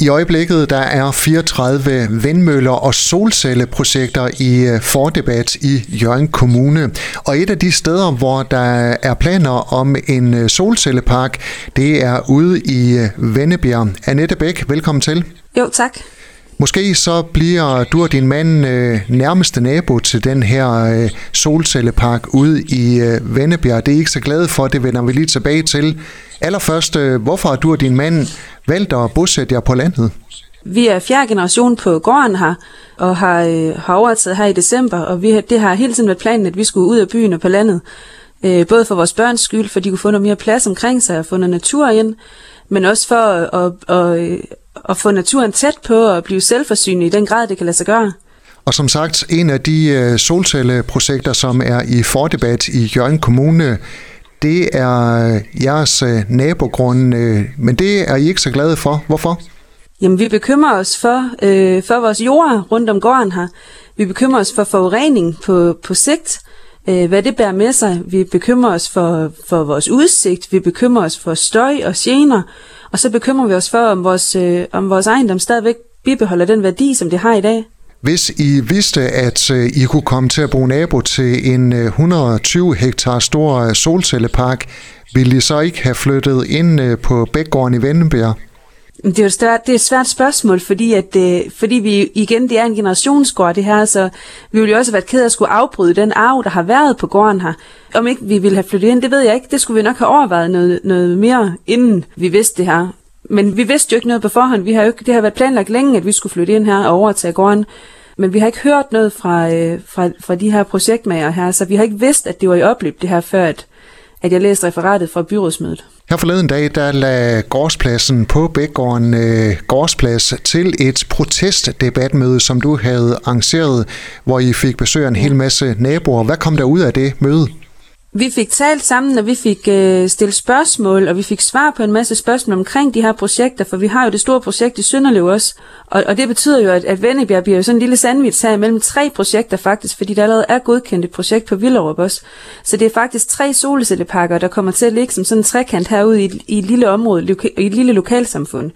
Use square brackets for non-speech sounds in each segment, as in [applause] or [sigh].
I øjeblikket der er 34 vindmøller og solcelleprojekter i øh, fordebat i Jørgen Kommune. Og et af de steder, hvor der er planer om en øh, solcellepark, det er ude i øh, Vennebjerg. Annette Bæk, velkommen til. Jo, tak. Måske så bliver du og din mand øh, nærmeste nabo til den her øh, solcellepark ude i øh, Vennebjerg. Det er I ikke så glade for, det vender vi lige tilbage til. Allerførst, øh, hvorfor har du og din mand valgt at bosætte jer på landet? Vi er fjerde generation på gården her, og har, øh, har overtaget her i december, og vi, har- det har hele tiden været planen, at vi skulle ud af byen og på landet. Øh, både for vores børns skyld, for de kunne få noget mere plads omkring sig og få noget natur ind, men også for at, at, at, at få naturen tæt på og blive selvforsynende i den grad, det kan lade sig gøre. Og som sagt, en af de øh, solcelleprojekter, som er i fordebat i Jørgen Kommune, det er øh, jeres øh, nabogrund, men det er I ikke så glade for. Hvorfor? Jamen, vi bekymrer os for, øh, for vores jorder rundt om gården her. Vi bekymrer os for forurening på, på sigt, øh, hvad det bærer med sig. Vi bekymrer os for, for vores udsigt. Vi bekymrer os for støj og gener. Og så bekymrer vi os for, om vores, øh, om vores ejendom stadigvæk bibeholder den værdi, som det har i dag. Hvis I vidste, at øh, I kunne komme til at bruge nabo til en øh, 120 hektar stor øh, solcellepark, ville I så ikke have flyttet ind på Bækgården i Vennebjerg? Det er jo et svært, det er et svært spørgsmål, fordi, at, øh, fordi vi igen, det er en generationsgård det her, så vi ville jo også have været ked af at skulle afbryde den arv, der har været på gården her. Om ikke vi ville have flyttet ind, det ved jeg ikke. Det skulle vi nok have overvejet noget, noget mere, inden vi vidste det her. Men vi vidste jo ikke noget på forhånd. Vi har jo ikke, det har været planlagt længe, at vi skulle flytte ind her og overtage gården. Men vi har ikke hørt noget fra, øh, fra, fra de her projektmager her, så vi har ikke vidst, at det var i opløb det her, før at, at jeg læste referatet fra byrådsmødet. Her forleden dag, der lagde gårdspladsen på Bækgården øh, gårdsplads til et protestdebatmøde, som du havde arrangeret, hvor I fik besøg af en hel masse naboer. Hvad kom der ud af det møde? Vi fik talt sammen, og vi fik øh, stillet spørgsmål, og vi fik svar på en masse spørgsmål omkring de her projekter, for vi har jo det store projekt i Sønderlev også. Og, og det betyder jo, at, at Vennebjerg bliver jo sådan en lille sandwich her mellem tre projekter faktisk, fordi der allerede er godkendt et projekt på Villerup også. Så det er faktisk tre solcellepakker, der kommer til at ligge som sådan en trekant herude i, i et lille område, loka- i et lille lokalsamfund.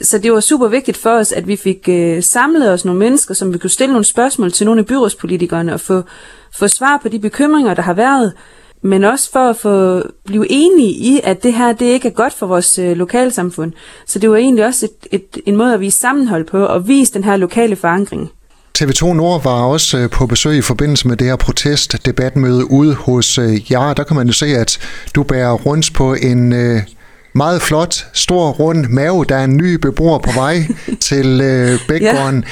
Så det var super vigtigt for os, at vi fik øh, samlet os nogle mennesker, som vi kunne stille nogle spørgsmål til nogle af byrådspolitikerne og få, få svar på de bekymringer, der har været, men også for at få blive enige i, at det her det ikke er godt for vores øh, lokalsamfund. Så det var egentlig også et, et, en måde at vise sammenhold på og vise den her lokale forankring. TV2 Nord var også øh, på besøg i forbindelse med det her protestdebatmøde ude hos øh, jer. Der kan man jo se, at du bærer rundt på en øh, meget flot, stor, rund mave. Der er en ny beboer på vej [laughs] til øh, Bækgården.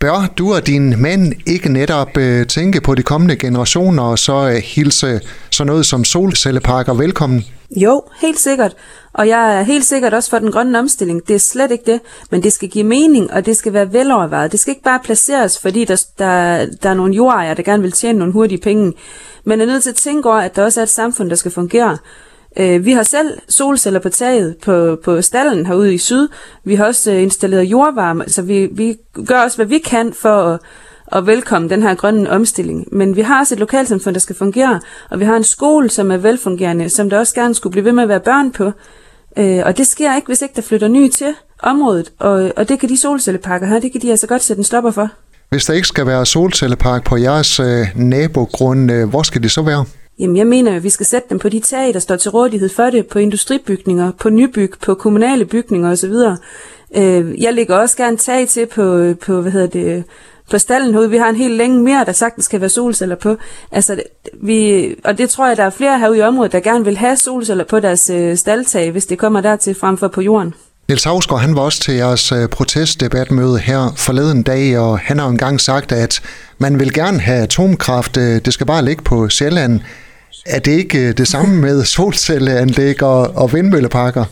Bør du og din mand ikke netop øh, tænke på de kommende generationer og så øh, hilse sådan noget som solcelleparker velkommen? Jo, helt sikkert. Og jeg er helt sikkert også for den grønne omstilling. Det er slet ikke det, men det skal give mening, og det skal være velovervejet. Det skal ikke bare placeres, fordi der, der, der er nogle jordejere, der gerne vil tjene nogle hurtige penge. Men er nødt til at tænke over, at der også er et samfund, der skal fungere. Øh, vi har selv solceller på taget på, på stallen herude i syd. Vi har også øh, installeret jordvarme, så vi, vi gør også, hvad vi kan for at, at velkomme den her grønne omstilling. Men vi har også et lokalsamfund, der skal fungere, og vi har en skole, som er velfungerende, som der også gerne skulle blive ved med at være børn på. Øh, og det sker ikke, hvis ikke der flytter nye til området, og, og det kan de solcelleparker her, det kan de altså godt sætte en stopper for. Hvis der ikke skal være solcellepark på jeres øh, nabogrund, øh, hvor skal det så være? Jamen, jeg mener, at vi skal sætte dem på de tag, der står til rådighed for det, på industribygninger, på nybyg, på kommunale bygninger osv. Øh, jeg lægger også gerne tag til på, øh, på hvad hedder det, på stallen herude. Vi har en helt længe mere, der sagtens skal være solceller på. Altså, vi, og det tror jeg, der er flere herude i området, der gerne vil have solceller på deres øh, staldtag, hvis det kommer dertil frem for på jorden. Niels Havsgaard, han var også til jeres øh, protestdebatmøde her forleden dag, og han har jo engang sagt, at man vil gerne have atomkraft, øh, det skal bare ligge på Sjælland. Er det ikke øh, det samme med solcelleanlæg og, og vindmølleparker?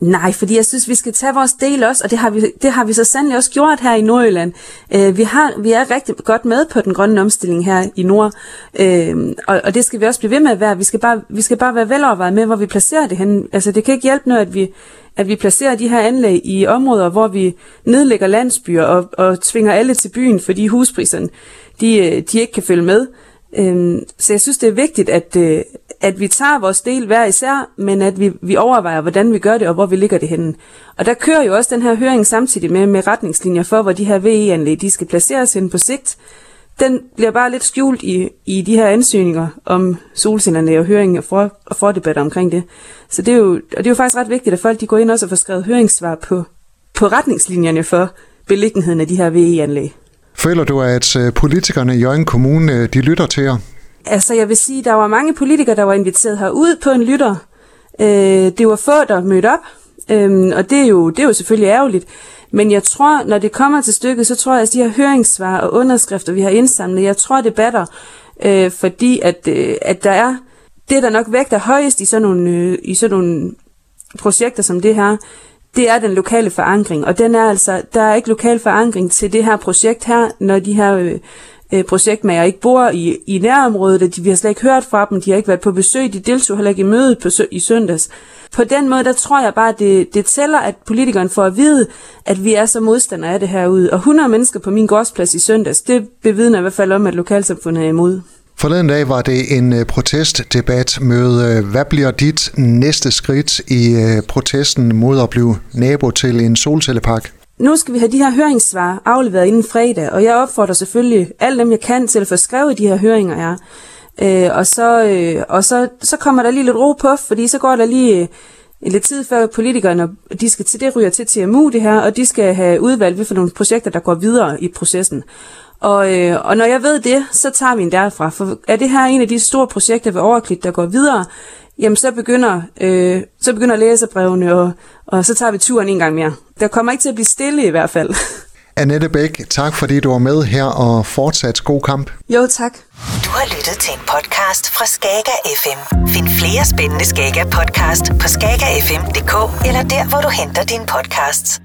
Nej, fordi jeg synes, vi skal tage vores del også, og det har vi, det har vi så sandelig også gjort her i Nordjylland. Øh, vi, har, vi er rigtig godt med på den grønne omstilling her i Nord, øh, og, og det skal vi også blive ved med at være. Vi skal bare, vi skal bare være velovervejet med, hvor vi placerer det hen. Altså, det kan ikke hjælpe noget, at vi, at vi placerer de her anlæg i områder, hvor vi nedlægger landsbyer og, og tvinger alle til byen, fordi huspriserne de, øh, de ikke kan følge med. Øhm, så jeg synes, det er vigtigt, at, øh, at vi tager vores del hver især, men at vi, vi overvejer, hvordan vi gør det, og hvor vi ligger det henne. Og der kører jo også den her høring samtidig med, med retningslinjer for, hvor de her VE-anlæg de skal placeres hen på sigt. Den bliver bare lidt skjult i, i de her ansøgninger om solcellerne og høring og, for, og fordebatter omkring det. Så det er, jo, og det er jo faktisk ret vigtigt, at folk de går ind også og får skrevet høringssvar på, på retningslinjerne for beliggenheden af de her VE-anlæg. Føler du, at øh, politikerne i Jørgen Kommune øh, de lytter til jer? Altså, jeg vil sige, der var mange politikere, der var inviteret herud på en lytter. Øh, det var få, der mødte op, øh, og det er, jo, det er jo selvfølgelig ærgerligt. Men jeg tror, når det kommer til stykket, så tror jeg, at de her høringssvar og underskrifter, vi har indsamlet, jeg tror, det batter, øh, fordi at, øh, at der er det, der nok vægter højest i sådan nogle, øh, i sådan nogle projekter som det her, det er den lokale forankring. Og den er altså, der er ikke lokal forankring til det her projekt her, når de her øh, øh, projektmager ikke bor i, i nærområdet, og de, vi har slet ikke hørt fra dem, de har ikke været på besøg, de deltog heller ikke i mødet på, i søndags. På den måde, der tror jeg bare, det, det tæller, at politikeren får at vide, at vi er så modstandere af det herude. Og 100 mennesker på min gårdsplads i søndags, det bevidner i hvert fald om, at lokalsamfundet er imod. Forleden dag var det en øh, protestdebat med, øh, hvad bliver dit næste skridt i øh, protesten mod at blive nabo til en solcellepark? Nu skal vi have de her høringssvar afleveret inden fredag, og jeg opfordrer selvfølgelig alle dem, jeg kan, til at få skrevet de her høringer her. Øh, og så, øh, og så, så kommer der lige lidt ro på, fordi så går der lige øh, lidt tid før politikerne, de skal til det ryger til TMU det her, og de skal have udvalgt, for nogle projekter, der går videre i processen. Og, øh, og når jeg ved det, så tager vi en derfra. For er det her en af de store projekter ved Overklit, der går videre, jamen så begynder, øh, så begynder læserbrevene, og, og så tager vi turen en gang mere. Der kommer ikke til at blive stille i hvert fald. [laughs] Annette Bæk, tak fordi du var med her, og fortsat god kamp. Jo, tak. Du har lyttet til en podcast fra Skager FM. Find flere spændende Skager podcast på skagerfm.dk eller der, hvor du henter dine podcasts.